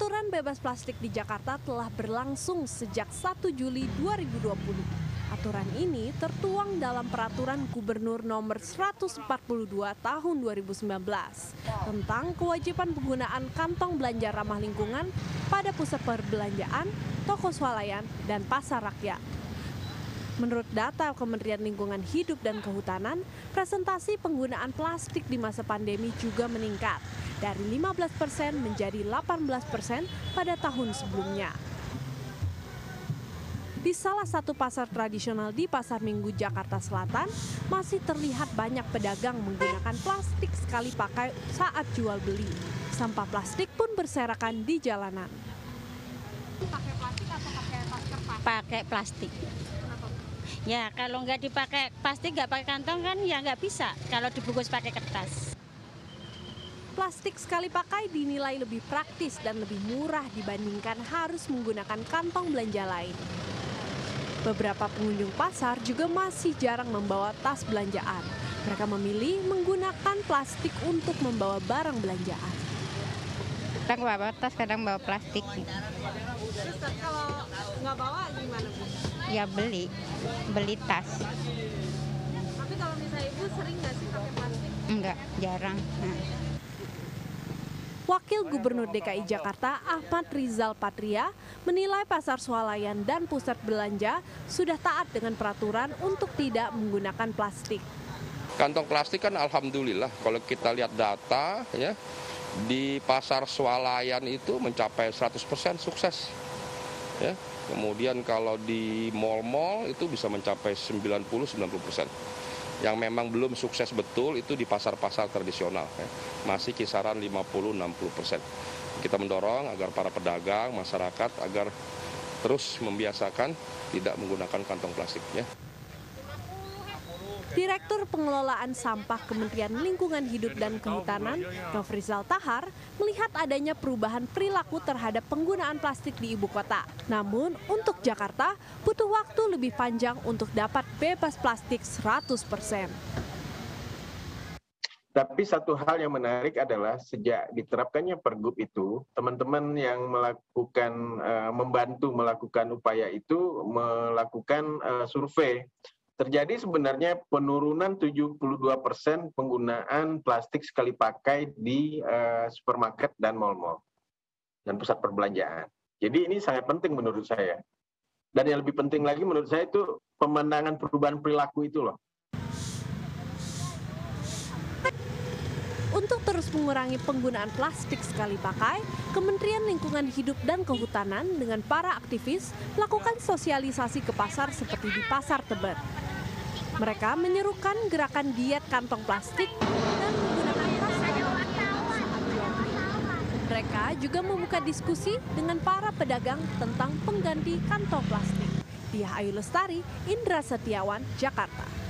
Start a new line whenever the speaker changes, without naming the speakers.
Aturan bebas plastik di Jakarta telah berlangsung sejak 1 Juli 2020. Aturan ini tertuang dalam Peraturan Gubernur Nomor 142 Tahun 2019 tentang kewajiban penggunaan kantong belanja ramah lingkungan pada pusat perbelanjaan, toko swalayan, dan pasar rakyat. Menurut data Kementerian Lingkungan Hidup dan Kehutanan, presentasi penggunaan plastik di masa pandemi juga meningkat dari 15 persen menjadi 18 persen pada tahun sebelumnya. Di salah satu pasar tradisional di Pasar Minggu Jakarta Selatan, masih terlihat banyak pedagang menggunakan plastik sekali pakai saat jual beli. Sampah plastik pun berserakan di jalanan.
pakai plastik atau pakai masker
pakai plastik. Ya kalau nggak dipakai plastik nggak pakai kantong kan ya nggak bisa kalau dibungkus pakai kertas.
Plastik sekali pakai dinilai lebih praktis dan lebih murah dibandingkan harus menggunakan kantong belanja lain. Beberapa pengunjung pasar juga masih jarang membawa tas belanjaan. Mereka memilih menggunakan plastik untuk membawa barang belanjaan.
Kadang bawa tas, kadang bawa plastik.
Terus kalau nggak bawa gimana bu?
Ya beli, beli tas.
Tapi kalau misalnya ibu sering nggak sih pakai plastik?
Enggak, jarang. Nah.
Wakil Gubernur DKI Jakarta Ahmad Rizal Patria menilai pasar swalayan dan pusat belanja sudah taat dengan peraturan untuk tidak menggunakan plastik.
Kantong plastik kan alhamdulillah kalau kita lihat data ya di pasar swalayan itu mencapai 100% sukses. Ya. Kemudian kalau di mall-mall itu bisa mencapai 90-90%. Yang memang belum sukses betul itu di pasar-pasar tradisional. ya. Masih kisaran 50-60%. Kita mendorong agar para pedagang, masyarakat agar terus membiasakan tidak menggunakan kantong plastik. Ya.
Direktur Pengelolaan Sampah Kementerian Lingkungan Hidup dan Kehutanan, Nofrizal Tahar, melihat adanya perubahan perilaku terhadap penggunaan plastik di ibu kota. Namun, untuk Jakarta, butuh waktu lebih panjang untuk dapat bebas plastik 100%.
Tapi satu hal yang menarik adalah sejak diterapkannya pergub itu, teman-teman yang melakukan eh, membantu melakukan upaya itu melakukan eh, survei. Terjadi sebenarnya penurunan 72% penggunaan plastik sekali pakai di eh, supermarket dan mal-mal dan pusat perbelanjaan. Jadi ini sangat penting menurut saya. Dan yang lebih penting lagi menurut saya itu pemandangan perubahan perilaku itu loh.
Untuk terus mengurangi penggunaan plastik sekali pakai, Kementerian Lingkungan Hidup dan Kehutanan dengan para aktivis melakukan sosialisasi ke pasar seperti di Pasar Tebet. Mereka menyerukan gerakan diet kantong plastik dan menggunakan. Mereka juga membuka diskusi dengan para pedagang tentang pengganti kantong plastik. Dia Ayu Lestari, Indra Setiawan, Jakarta.